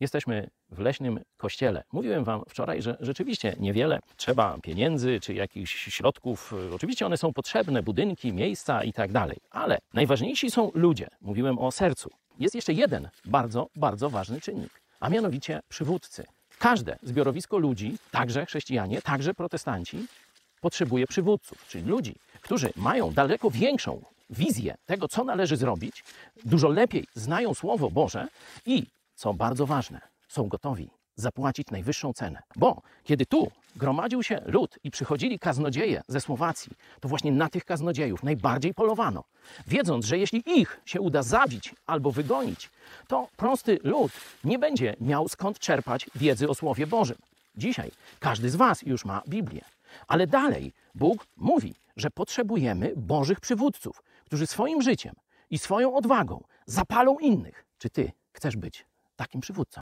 Jesteśmy w leśnym kościele. Mówiłem Wam wczoraj, że rzeczywiście niewiele trzeba pieniędzy czy jakichś środków. Oczywiście one są potrzebne, budynki, miejsca i tak dalej, ale najważniejsi są ludzie. Mówiłem o sercu. Jest jeszcze jeden bardzo, bardzo ważny czynnik, a mianowicie przywódcy. Każde zbiorowisko ludzi, także chrześcijanie, także protestanci, potrzebuje przywódców, czyli ludzi, którzy mają daleko większą wizję tego, co należy zrobić, dużo lepiej znają Słowo Boże i, co bardzo ważne, są gotowi zapłacić najwyższą cenę. Bo kiedy tu gromadził się lud i przychodzili kaznodzieje ze Słowacji, to właśnie na tych kaznodziejów najbardziej polowano, wiedząc, że jeśli ich się uda zabić albo wygonić, to prosty lud nie będzie miał skąd czerpać wiedzy o Słowie Bożym. Dzisiaj każdy z Was już ma Biblię. Ale dalej Bóg mówi, że potrzebujemy Bożych przywódców, którzy swoim życiem i swoją odwagą zapalą innych. Czy Ty chcesz być takim przywódcą?